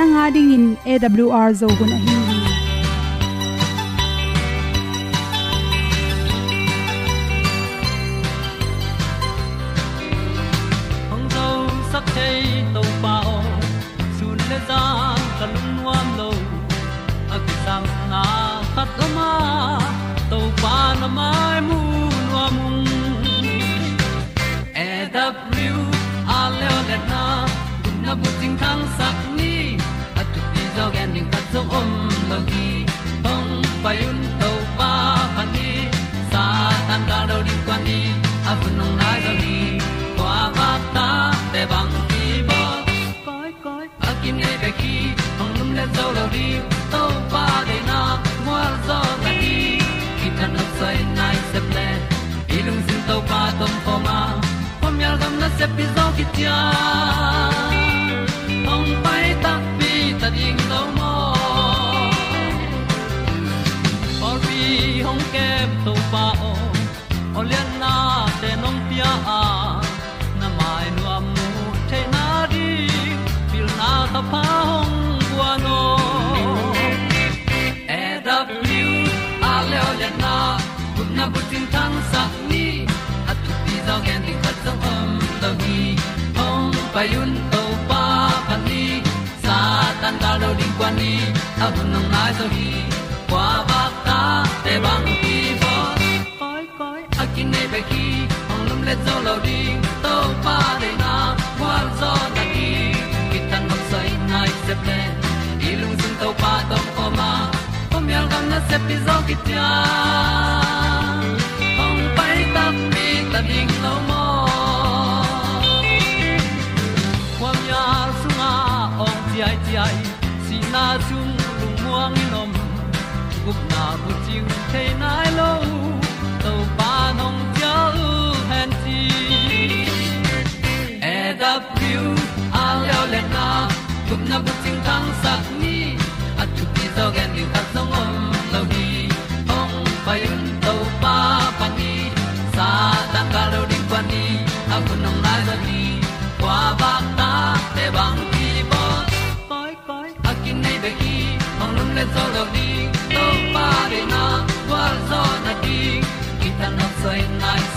nanga dingin awr zo gun a hi tan nai se ple ilung sin to pa tom pa ma. Pom yal gam na se pi zo ki tia na bu tin tan sa ni at tu pi zo gen ding khat zo om lo gi hong pa yun to pa pa ni, sa tan da lo ding kwan ni. A bu nang lai so hi kwa ba ta te bang ki bo koi koi a kin nei be ki ong lum le zo lo ding to pa de na kwa zo na ki ki tan nok sai nai se pe ilung sun to pa tom ko ma. Ko mi al gan na se pi zo ki tia ting te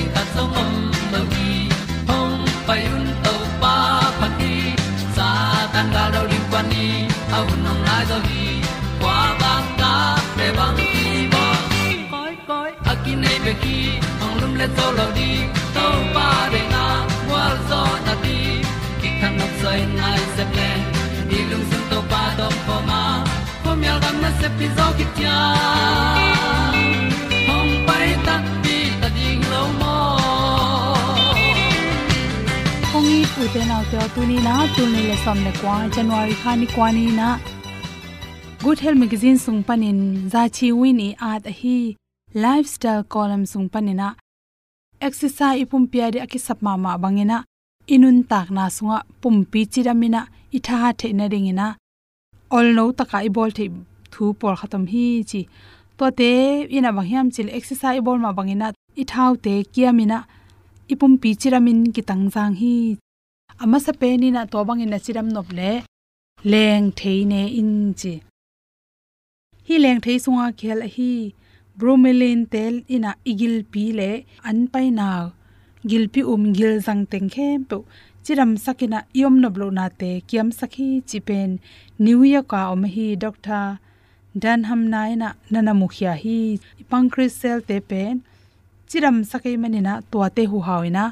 Ding ta song om lo gi hong pai un to pa pa ti sa tan ga do ri kwa ni au nong lai do gi kwa ba ta pe bang ki bo koi koi a ki nei be ki hong lum le zo lo di to pa de na wa zo na ti ki kan nok sai nai se ple ni lung sun to pa do pa ma. Po mi al gam na se pi zo ki ti ong i pu te nau te tu ni na tu ni le som le kwa january kha ni kwa ni na good health magazine sung panin za chi wini at a hi lifestyle column sung panina exercise ipum pia de aki sapma ma bangena inun tak na sunga pumpi chiramina i tha the na ding ina ol no taka i bol the thu por khatam hi chi to te ina banghiam chil exercise bol ma bangina i thau te kiamina ipum pi chiramin ki tangjang hi ama sa pe ni na to bangin na chiram nop le, leng theine in chi. Hi leng thei sunga khel hi bromelain tel ina igil pi le an pai na. Gil pi um gil jang teng khem pe. Chiram sakina yom noblo na te kiam sakhi chipen new year ka om hi doctor dan ham nai na nana mukhya hi pancreas cell te pen. Chiram sakai manina to te hu hawina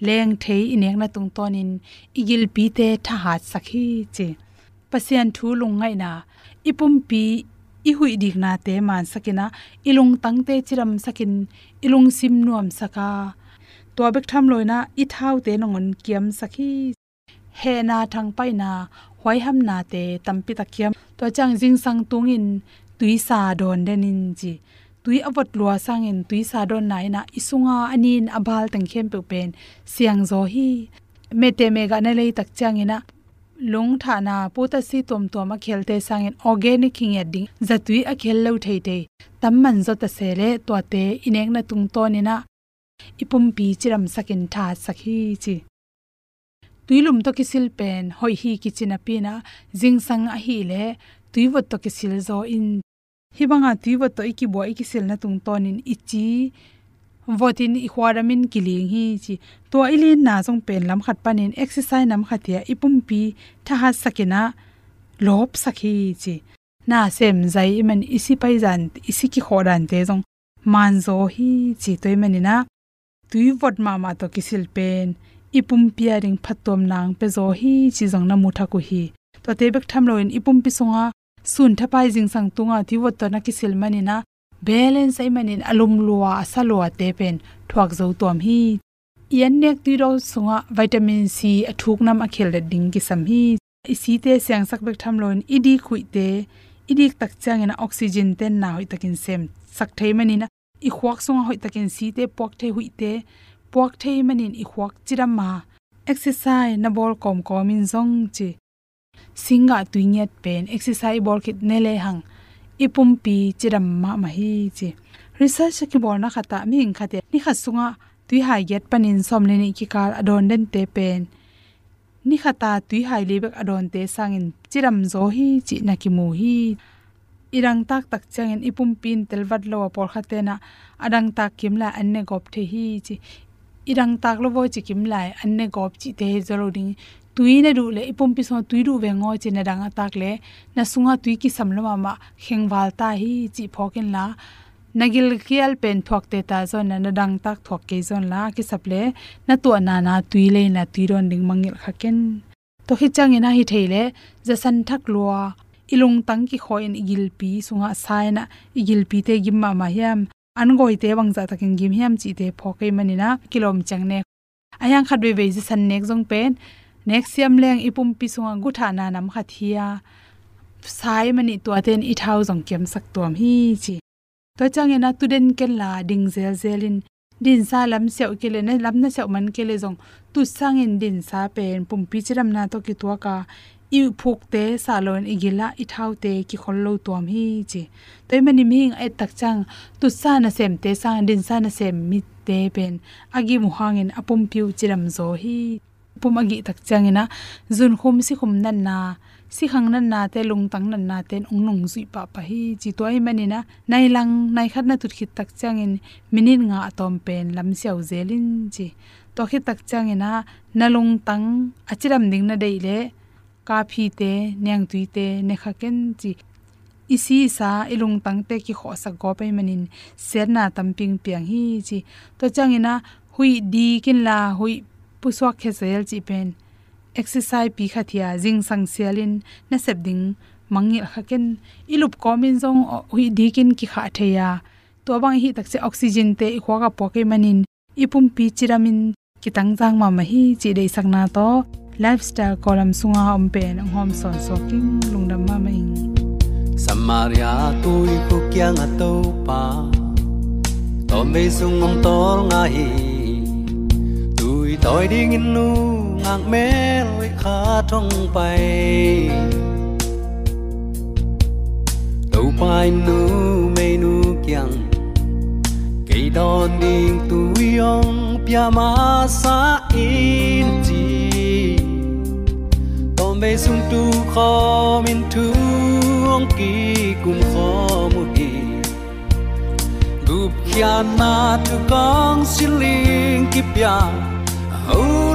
leng thei inek na tung tonin igil pi te tha ha sakhi che. Pasian thu lungai na, ipum pi i hui dik na te man sakina ilung tang te chiram sakin, ilung sim nuam saka. To bek tham loina i thau te nongon kiam sakhi. He na thang pai na hoi ham na te tampi takiam to chang jing sang tungin, tui sa don denin ji tui awat lua sangin tui sa don nai na isunga anin abal tang khem pe pen. Siang zo hi, me te me ga na lei tak chang ina. Lung tha na puta si tom tom a khelte sangin organic king ding. Zatui a khel lo thei te. Tam man zo ta se le to te ineng na tung to ni na ipum pi chiram sakin tha sakhi chi. Tuilum to kisil pen, hoi hi kichina pina jing sang a hi le tuiwat to kisil zo in hibanga tuiwat to iki bo iki sil na tung tonin ichi. Votin i khwaramin kiling hi chi to ilin na jong pen lam khat panin exercise nam khatia ipum pi tha ha sakena lop sakhi chi na sem zai man isi pai jan isi ki khodan te jong man zo hi chi toy manina tui vot ma ma to kisil pen, ipum pia ring phatom nang pe zo hi chi jong na mutha ku hi. To te bek tham loin ipum pi songa sun thapai jing sang tunga ti wot to na ki kisil manina balance ai manin alum luwa asalwa te pen thuak zo tom hi. Yan nek ti ro sunga vitamin c athuk nam akhel de ding ki sam hi. Isi te siang sak bek tham loin idi khui te idi tak chang ina oxygen ten na hoi takin sem sak thei manina i khwak sunga hoi takin si te pok thei hui te pok thei manin i khwak chiram ma exercise na bol kom kom in zong chi singa tuinyat pen, exercise bol kit nele hang. Ipum pi chiram ma ma hi chi. Research ki bor na khata mi ing khate ni khasunga tui hai get panin somle ni ki kar adon den te pen. Ni khata tui hai lebek adon te sangin chiram zo hi chi na ki mu hi. Irang tak tak changin ipum pin telwat lo por khate na adang tak kim la anne gop the hi chi. Irang tak lo wo chi kim lai anne gop chi te zalo ding tui na du le ipom pi so tui du ve ngo chi na danga tak le na sunga tui ki samlama ma khengwal ta hi chi phokin la. Nagil kial pen thok te ta zo na na dang tak thok ke zon la ki saple na tu na na tui le na tui ron ding mangil khaken to hi chang ina hi theile za san thak lua, ilung tang ki khoin igil pi, sunga sai na igil pi te gim ma ma hiam. An goi te bang za takin gim hiam chi te phokai manina kilom changne ayang khat be be ji san nek jong pen next yam leng ipum pi sunga gutha na nam kha thia. Sai mani to ten i thau jong kem sak tom hi chi. To changena tuden ken la ding zel zelin din sa lam seo kele ne lam na seo man kele jong tu sangin din sa pen pum pi chiram na to ki to ka. I phuk te salon igila i thau te ki khollo tom hi chi. Toy mani ming ai tak chang. Tu sa na sem te sang din sa na sem mi te pen. Agi mu hangin apum piu chiram zo hi pumagi tak changina zun khum si khum nan na si khang nan na te lung tang nan na ten ung nung zui pa pa hi chi toy manina. Nai lang nai khat na tut khit tak changin minin nga atom pen lam siau zelin chi. To khit tak changina nalung tang achiram ding na dei le ka phi te, nyang tui te ne kha ken chi. Isi sa ilung tang te ki kho sa go pe manin serna tamping piang hi chi. To changina, hui di kin la, hui puswa khesel chi pen exercise pi khathia jing sang sialin na sep ding mangil khaken ilup komin zong hui dikin ki kha theya to bang hi takse oxygen te i khwaga poke manin ipum pi chiramin ki tang jang ma ma hi chi dei sakna to lifestyle column sunga om pen hom son soking lungdam ma mai samaria tui ku kyang ato pa to me sung om tol nga hi tôi đi nghìn nu ngang mê lối khá trong bay. Tàu bay nu mê nu kyang cây đòn điên tu yong pia ma sa in chi. Tom bê sung tu khó min tu ong ki kum khó mu hi gup khian na tu kong siling ki pia hầu lung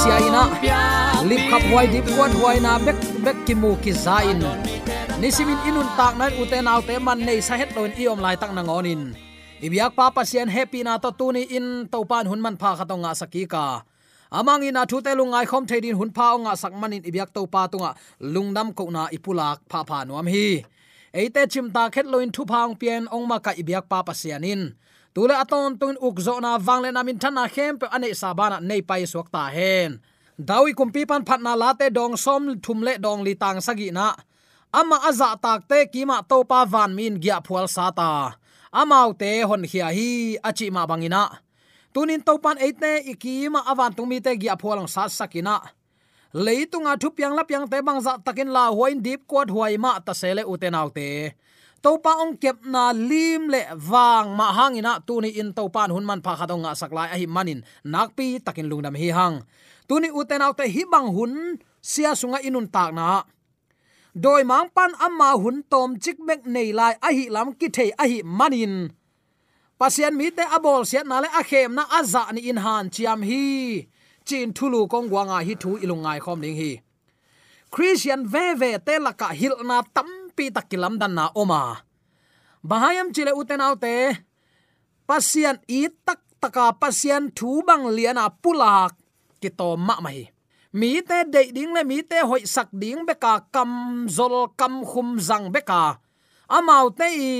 sia ina. Lip khap huai dip kwat huai na bek bek ki mu ki zain nisimin inun tak nan uten au te man nei sa het loin iom lai tak na ngonin ibyak pa sian happy na to tuni in to pan hun man pha khatonga sakika amang ina thu te lungai khom thedin hun pha nga sak manin ibyak to pa tunga lungnam ko na ipulak pha pha nuam hi. Eite chimta khet loin thu phang pian ong ma ka ibyak pa pasianin tule aton tun ukzo na wangle na min thana khem pe ane sabana nei pai suak ta hen. Dawi kumpi pan phatna late dong som thumle dong li tang sagi na. Ama aza tak te kima to pa van min gya phual sata amau te hon hia hi achi ma bangina tunin to pan eite ikima awan tumi te gya phualang sa sakina leitunga thupiang lapyang te bangza takin la huain deep kwat huai ma ta sele utenaute topa ong kep na lim le wang ma hangina tuni in topan hun man pha khatonga saklai a hi manin. Nakpi takin lungnam hi hang. Tuni uten autte hi bang hun, sia sunga inun tak na. Doi mang pan amma hun tom chik mek nei lai a hi lam ki thei a hi manin. Pasian mi te abol siat na le a khem na aza ni in han chiam hi. Chin thulu kong wanga hi thu ilungai khom ding hi. Christian ve ve te laka hil na pi takilam dan na oma. Bahayam chile uten autte pasian i tak taka pasian thu bang liana pulak ki to ma mai mi te de ding le mi te hoi sak ding beka, kam zol kam khum zang beka. Amau te i,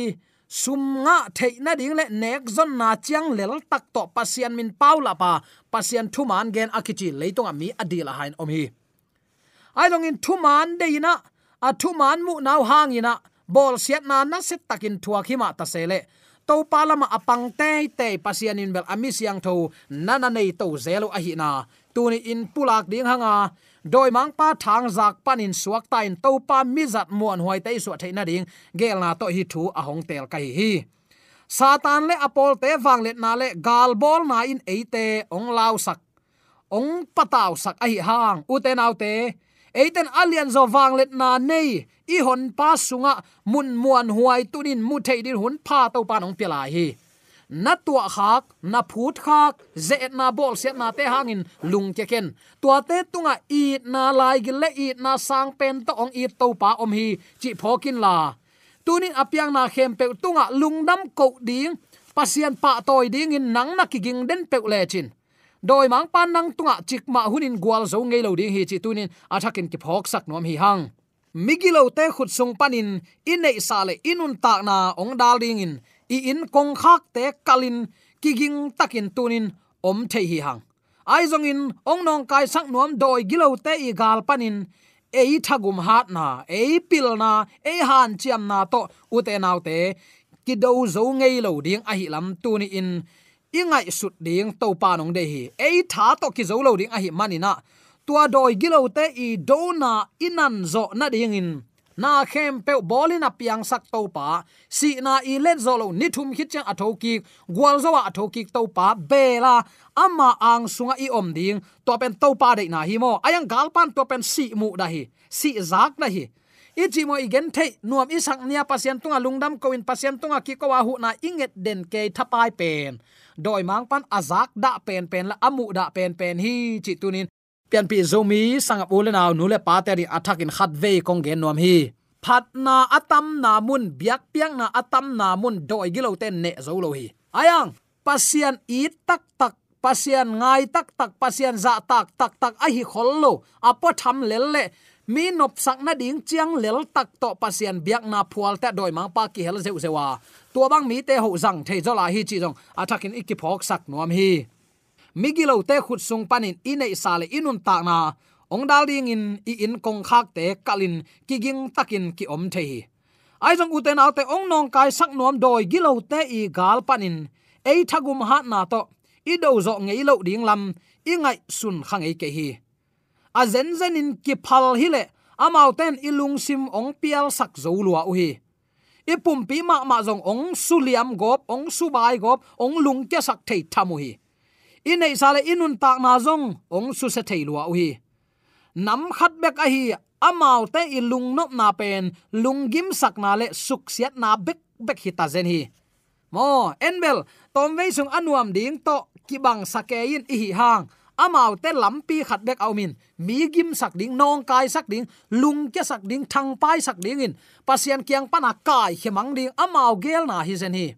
sum nga thei na ding le nek zon na chiang lel tak to pasian min paula pa, pasian thu man gen akichi leitung mi adila hain om hi ai long in thu man de ina a thu man mu nau hang ina. Bol siat na na set takin thua khima ta sele. To palama apang te te pasian in bel ami siang tho nana nei to zelo a hi na. Tuni in pulak ding hanga. Doi mang pa thang zak panin suak ta in to pa mi zat muan huai te su theina ding. Gel na to hi thu a hong tel kai hi satan le apol te wang le na le gal bol na in eite ong lau sak. Ong pataw sak a hi hang. U te nau te eiten alian zo wang let na nei. I hon pa sunga mun muan huai tunin mu thei din hun pa to pa nong pela hi. Na tua khak, na phut khak ze na bol se na te hangin lung ke ken. Tua te tunga i na lai gi le i na sang pen to ong i to pa om hi, chi phokin la. Tunin apiang na khem pe tunga lungnam ko ding pasien pa toy ding in nang na kiging den pe le chin doi mang pan nang tunga chik ma hunin gwal zo ngei lo ding hi chi tunin athakin ki phok sak nom hi hang. Migilo te khut sung panin in nei sale inun tak na ong dal ding in. I in kong khak te kalin kiging takin tunin, om the hi hang. Ai zong in, ong nong kai sak nom doi gilo te i gal panin ei thagum hat na, ei pil na, ei han chiam na to ute nau te, ki do zo ngei lo ding a hi lam tu ni in ingai sut ding to pa nong de hi. Ei tha to ki zo lo ding a hi manina tua doi gilo te i dona inan zo na ding in. Na khem pe bolin piang sak to pa. Si na i let zo lo ni thum khit chang athoki gwal zo wa athoki to pa bela ama ang sunga i om ding. To pen to pa de na hi mo. Ayang galpan to pen si mu da hi. Si zak na hi. Ichi mo igen the nuam isang nia pasien tunga lungdam ko in pasien tunga ki ko wa hu na inget den ke thapai pen doi mang pan azak da pen pen la amu da pen pen hi chi tunin pian pi zomi sang ule naw nule pa te ri athak in khat ve kong gen nom hi. Phat na atam na mun, biak piang na atam na mun doi gilo ten ne zo lo hi. Ayang pasian i tak tak pasian ngai tak tak pasian za tak tak tak a hi khollo apo tham lel le mi nop sak na ding chiang lel tak to pasien biak na phual ta doi mang pa ki hel zeu zewa tua bang mi te ho zang the zola hi chi jong athakin phok sak nuam hi. Migilo te khut sung panin ine sale inun ta na. Ong dal ding in, i in kong khak te kalin kiging takin ki om the hi. Ai jong uten autte ong nong kai sak nuam doi gilo te i gal panin. Ei thagum hat na to. I do zo ngei lo ding lam. I ngai sun khang ei ke hi a zen zen in ki phal hi le amau ten ilung sim ong pial sak zo lua u hi. Ipum pi ma ma zong ong suliam gop, ong subai gop, ong lung ke sak thei thamu hi. Inei sale inun tak na zong, ong su se thei lua u hi. Nam khat bek a hi amau te ilung nop na pen lungim sak na le suk siat na bek bek hi ta zen hi. Mo enbel tom ve sung anuam ding to kibang sakein i hi hang amau te lampi khat dek aumin mi gim sak ding, nong kai sak ding, lung ke sak ding, thang pai sak ding in. Pasian kiang pana kai hemang ding, amau gel na hi zen hi.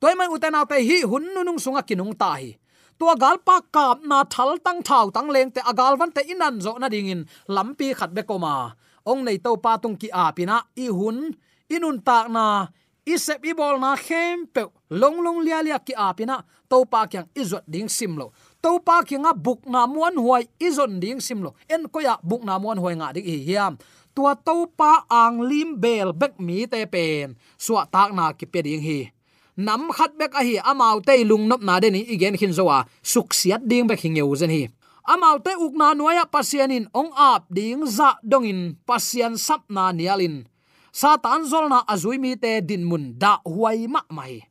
Toy mai uten te hi hun nunung sunga kinung ta hi. Tua gal pa kap na thal tang thau tang leng te agal van te inan zo na ding in. Lampi khat be koma ong nei to pa tung ki a pina i hun inun tak na, i sep i bol na khem pe. Long long lia lia ki a pina to pa kyang izot ding sim lo to pa kinga buk na muan huai i ding sim lo. En ko ya buk na muan huai nga dik hi hiam. Tua to pa ang lim bel bek mi te pen. Suwa tak na ki pe ding hi. Nam khat bek a hi, amau te lung nop na de ni igen khin zowa. Suk siat ding bek hingeu zen hi. Amau te uk na nuaya pasianin ong ap ding za dongin pasian sap na nialin satan zol na azui mi te din mun da huai ma mai.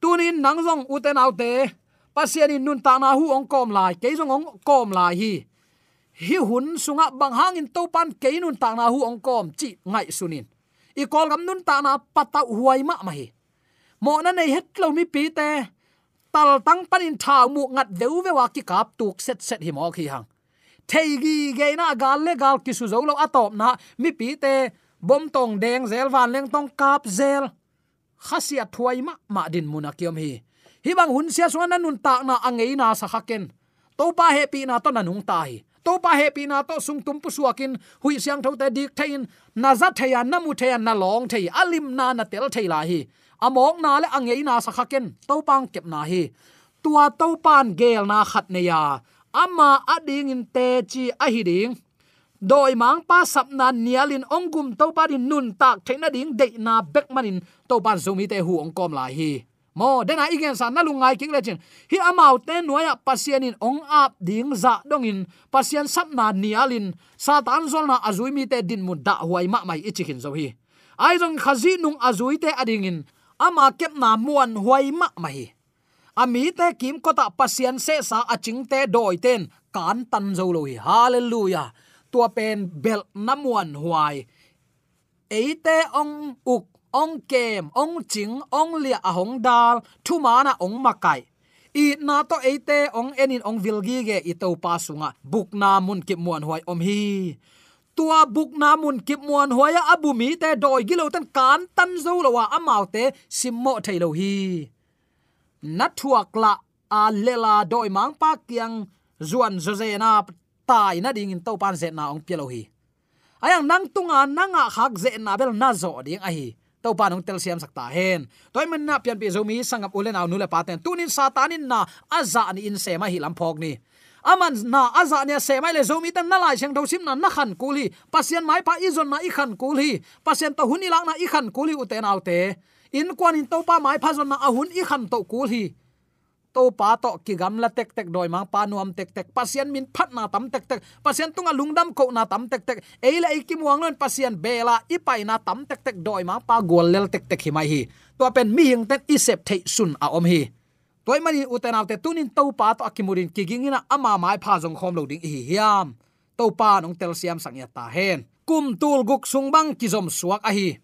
Tunin nang zong uten autte pasiani nun ta na hu ong kom lai ke zong ong kom lai hi. Hi hun sunga bang hangin to pan ke nun ta na hu ong kom, chi ngai sunin. I kol gam nun ta na pata huai ma mai mo na nei het lo mi pi te, tal tang panin tha mu ngat deu ve wa ki kap tuk set set hi mo khi hang. Thei gi ge na gal le gal ki su zo lo atop na, mi pi te, bom tong deng zel, van leng tong kap zel. Khasiat thuai ma ma din munakiom hi hi bang hun sia suan nun ta na angei na sa khaken to pa happy na to na nung tai. To pa happy na to sung tum pu suakin hui siang tho te dik thein. Na za theya, na mu theya, na long thei. Alim na na tel thei la hi. Amok na le angei na sa khaken to pang kep na hi. Tua to pan gel na khat ne ya. Ama ading in te chi a hi ding. Doi mang pa sap na nialin ongum to pa din nun tak theina ding de na bek manin. To pan zumi te hu ong kom lai hi mo dena igen san na lungai king lechin hi amau te noya pasien in ong ap ding za dong in. Pasien sap na nialin. Satan zol na azui mi te din mu da huai ma mai ichikin zo hi. Ai jong khazi nung azui te ading in. Ama kep na muan huai ma mai. Ami te kim ko ta pasien se sa aching te doi ten. Kan tan zo lo hi. Hallelujah. Tua pen bel namuan huai. Eite ong uk ong kem ong ching ong lia ahong à, dal thu mana ong makai i na to eite ong enin ong vilgi ge i to pa sunga à. buk na mun kip muan huai om hi. Tua buk na mun kip muan huai abu mi te doi gilo tan kan tan zo lo wa à, amau te simmo thailo hi. Na thuak la a lela doi mang pa kiang zuan zo ze na tai na ding in to pan ze na ong pelo hi. Ayang nang tunga nanga khak ze na, bel na zo ding a hi to pa nong tel siam sakta hen toy man na pian pi zo mi sangap ulen aw nule paten tunin satanin na aza ni in se ma hi lam phok ni aman na aza ne se mai le zomi tan na lai chang do sim na na khan kuli pasien mai pa izon na i khan kuli pasien to huni lang na i khan kuli uten autte in kwan in to pa mai pha zon na ahun i khan to kuli to pa to ki gam la tek tek doi mang pa nuam tek tek. Pasien min phat na tam tek tek. Pasien tunga lungdam ko na tam tek tek. Eila iki muang non pasien bela ipai na tam tek tek doi mang pa gol lel tek tek hi mai hi. To pen mi hing ten isep thei sun a om hi. Toy mani uten autte tunin to pa to akimurin kigingina ama mai pha jong khom lo ding hi hiam. To pa nong tel siam sang ya ta hen. Kum tul guk sung bang ki zom suak a hi.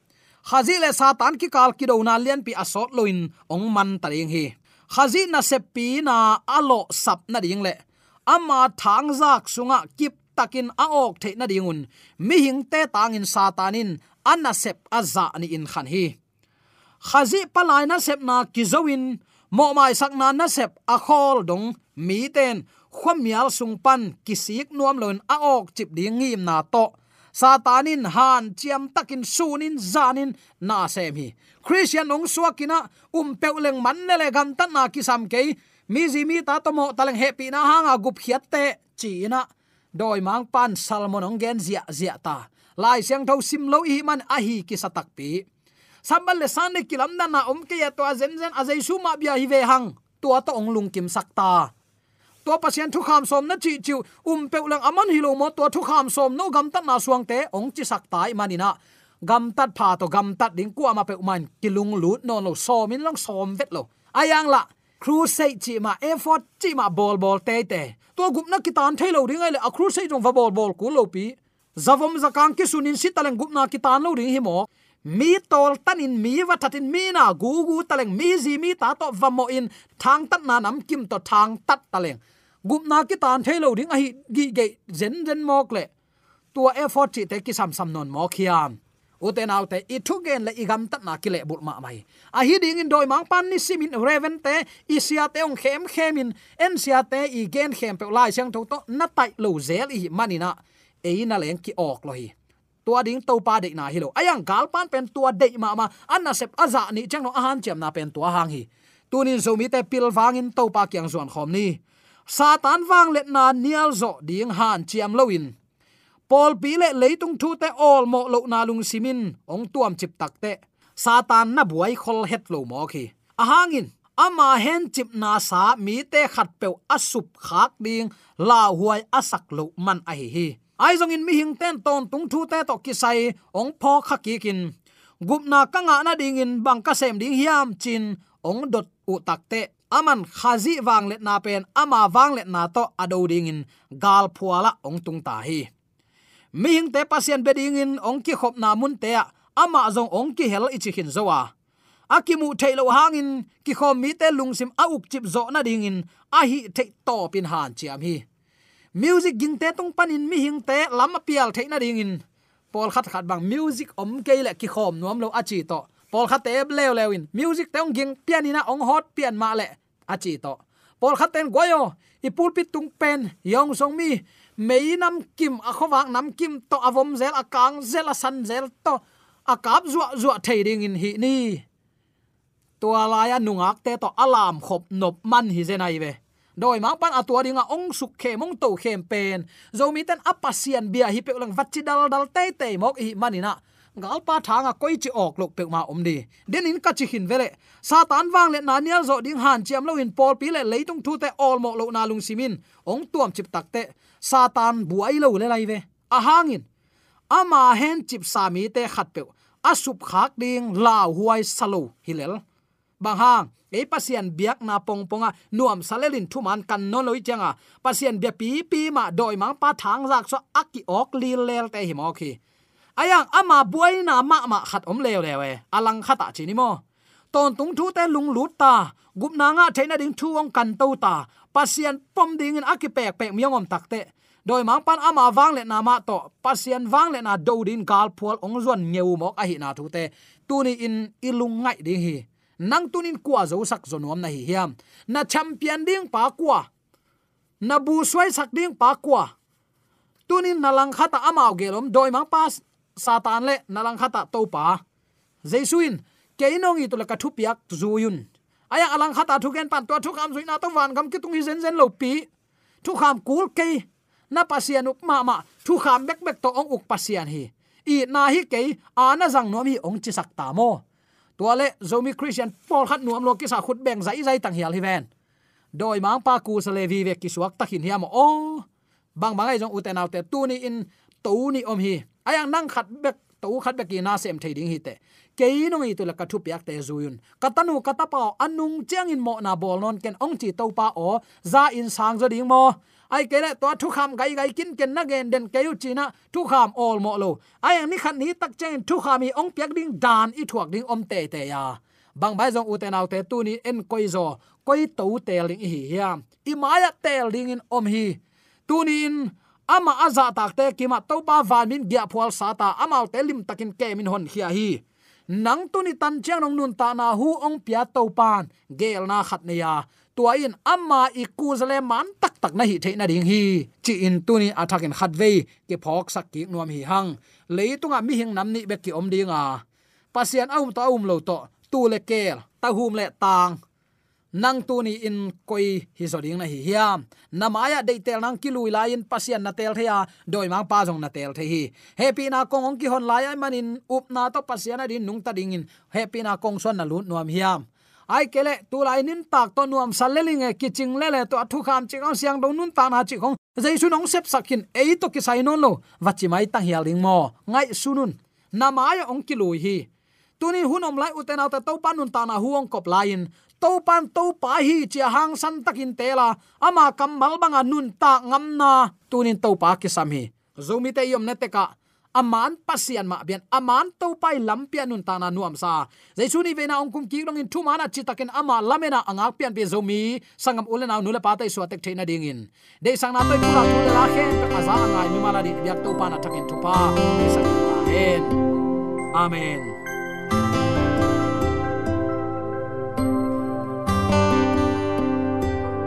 Khazile satan ki kal ki do na lian pi asot loin ong man taring hi. Khazi na sepi na alo sap na ding le ama thang zak sunga kip takin a ok the na dingun mi hing te tangin satanin anna sep aza ni in khan hi khazi palai na sep na kizowin mo mai sak na na sep a khol dong mi ten khwamial sung pan kisik nuam lon a ok chip ding ngim na to satanin han, chiam takin sunin, zanin, na sem hi. Christian ong suakina um peuleng man le gam ta na kisam ke mi ji mi ta to mo taleng happy na hanga gup hiat te china doi mang pan salmon ong gen zia zia ta. Lai siang thau sim lo hi man a hi ki satak pi. Sambal le san ne kilam na na om ke ya to zen zen azai su ma bia hi ve hang. Tua to ong lung kim sakta to pasien thu kham som na chi chiu um pe ulang aman hilo mo to thu kham som no gam tat na suang te ong chi sak tai manina gam tat pha to gam tat ding ku ama pe man kilung lut no no som in long som vet lo ayang la crusade chi ma effort chi ma bol bol te te to gup na kitan thailo ring ai le a crusade jong va bol bol ku lo pi zavom zakang ki sunin sitaleng gup na kitan lo ring hi mo mi tol tanin mi wa thatin mi na gu gu taleng mi zi mi ta to vamo in thang tat na nam kim to thang tat taleng gup na ki tan thailo ding a hi gi ge zen zen mok le tua effort chi te ki sam sam non mo khiam. Uten autte i thu gen le igam tat na ki le bul ma mai a hi ding in doi mang pan ni simin reven te i sia te ong khem khemin en sia te i gen khem pe lai sang tho to na tai lo zel i manina e na leng ki ok lo hi tua ding to pa de na hi lo ayang gal pan pen tua de ma ma anna sep aza dạ ni chang no ahan chem na pen tua hang hi tunin zo mi te pil wangin to pa kyang zon khom ni satan wang let na nial zo ding han chiam loin pol pi le leitung thu te all mo lo na lung simin ong tuam chip tak te. Satan na buai khol het lo mo khi. Ahangin ama hen chip na sa mi te khat pe asup khak ding, la huai asak lo man a hi hi. Ai zong in mi hing ten ton tung thu te to ki sai, ong pho kha ki kin. Gup na ka nga na ding in, bang ka sem ding hiam chin, ong dot u tak te aman khazi wang let na pen, ama wang let na to ado ding in gal phuala ong tung ta hi. Mi hing te pasien beding in ong ki khop na mun te ama zong ong ki hel ichi hin zowa akimu thailo hangin, ki khom mi te lungsim a uk chip zo na ding in a hi te to pin han chiam hi. Music ging te tung panin mi hing te lam pial the na ding in pol khat khat bang music om ke le ki khom nuam lo achi to pol khat te lew lewin. Music te ging pianina ong hot pian ma le achi à, to pol khat ten goyo i pulpit tung pen, yong song mi. Mei nam kim a khowak nam kim to avom zel akang zel asan zel to. Akap zuwa zuwa thading in hi ni. Tua laya nungak te to alam khop nop man hi zenai ve. Doi mang pan atua dinga ong suk khe mong to khem pen. Zomi ten apasian bia hi pe lang vachidal dal te te mok hi manina gal pa thanga koi chi ok lok pek ma om di den in ka chi hin vele. Satan wang le na nial zo ding han chiam lo in pol pi le leitung thu te all mo lo na lung simin ong tuam chip tak te. Satan buai lo le lai ve. A hangin ama hen chip sami te khat pe. Asup khak ding lao huai salo hilel bang hang. E pasien biak na pong ponga nuam salelin thuman kan no loi changa pasien bia pi pi ma doi mang pa thang jak so aki ok lil lel te hi mo khi ayang, ama buai na ma ma khat om lew lewe alang khata ah chini mo. Ton tung thu te lung lut ta. Gup na nga thaina ding thu ong kan to ta. Pasian pom ding in akipek pek pek miong om takte doi mang pan ama wang le na ma to. Pasian wang le na do din gal phol ong zon nyeu mok a hi na thu te. Tu ni in ilung ngai ding hi. Nang tunin kwa zo sak zo nom na hi hiam. Na champion ding pa kwa na bu swai sak ding pa kwa tunin nalang khata ama gelom doi mang pas satan le nalang khata to pa. Jesuin keinong i to la ka thu piak zuyun aya alang khata thu ken pan to thu kham zuina to wan kam ki tung hi zen zen lo pi. Thu kham kul ke na pasian up ma ma, thu kham bek bek to ong uk pasian hi. I na hi ke ana jang nom hi ong chi sak ta mo. Tua le zomi christian paul khat nuam lo ki sa khut beng zai zai tang hial hi ven. Doi mang pa ku sa le vi ve ki suak takin hiam o. Bang bang ai jong uten autte tu ni in to ni om hi. Ayang nang khat bek to khat bek na sem thei ding hi te. Ke no ngi tu la ka thu piak te zuyun katanu katapa anung chang in mo na bol non ken ong chi to pa o, za in sang zo ding mo. Ai kele to thu kham gai gai kin ken na gen den ke yu china thu kham all mo lo. Ai ang ni khan ni tak chen thu kham i ong piak ding dan i thuak ding om te te ya. Bang bai jong uten autte tu ni en koi zo, koi to te ling hi hiam i maya te ling in om hi. Tu ni in ama aza takte kima topa pa gya phwal sata amal te lim takin ke min hon khia hi. Nang tu ni tan chiang nong nun ta na hu ong pia to pan. Gel na khat ne ya. Tua in amma i kuzale man tak tak na hi theina ding hi. Chi in tuni athakin khatve ke phok sak ki nuam hi hang. Leitunga mi hing nam ni be ki om dinga pasian aum to aum lo to. Tu le kel. Ta hum le tang nang tu ni in koi hi zo ding na hi hiam namaya de tel nang kilui la in pasian na tel thea doi mang pa jong na tel the hi. Happy na kong ong ki hon lai ai manin up na to pasian adin nung ta ding in. Happy na kong son na lut nuam hiam ai kele tu lai nin tak to nuam saleling e kiching lele to thu kham chi kong siang do nun ta na chi khong jaisu nong sep sakin ei to ki sai non lo. Wachi mai ta hialing mo. Ngai sunun namaya ong ki lui hi. Tunin hunom lai uten auta to panun ta na huong kop lain to pan to pa hi chia hang san takin tela. Ama kamal banga nun ta ngamna tunin to pa ki sam hi. Zomi te yom ne te ka. Aman pasian ma bian. Aman to pai lampia nun tana nuam sa. Jaisu ni vena ongkum ki long in thuma mana chitaken ama lamena angak pian pe zomi. Sangam ulena nula pa tai tek theina dingin de sang na toi pura tu la khen pe aza ngai mi mala di biak to pana takin thu pa sang amen.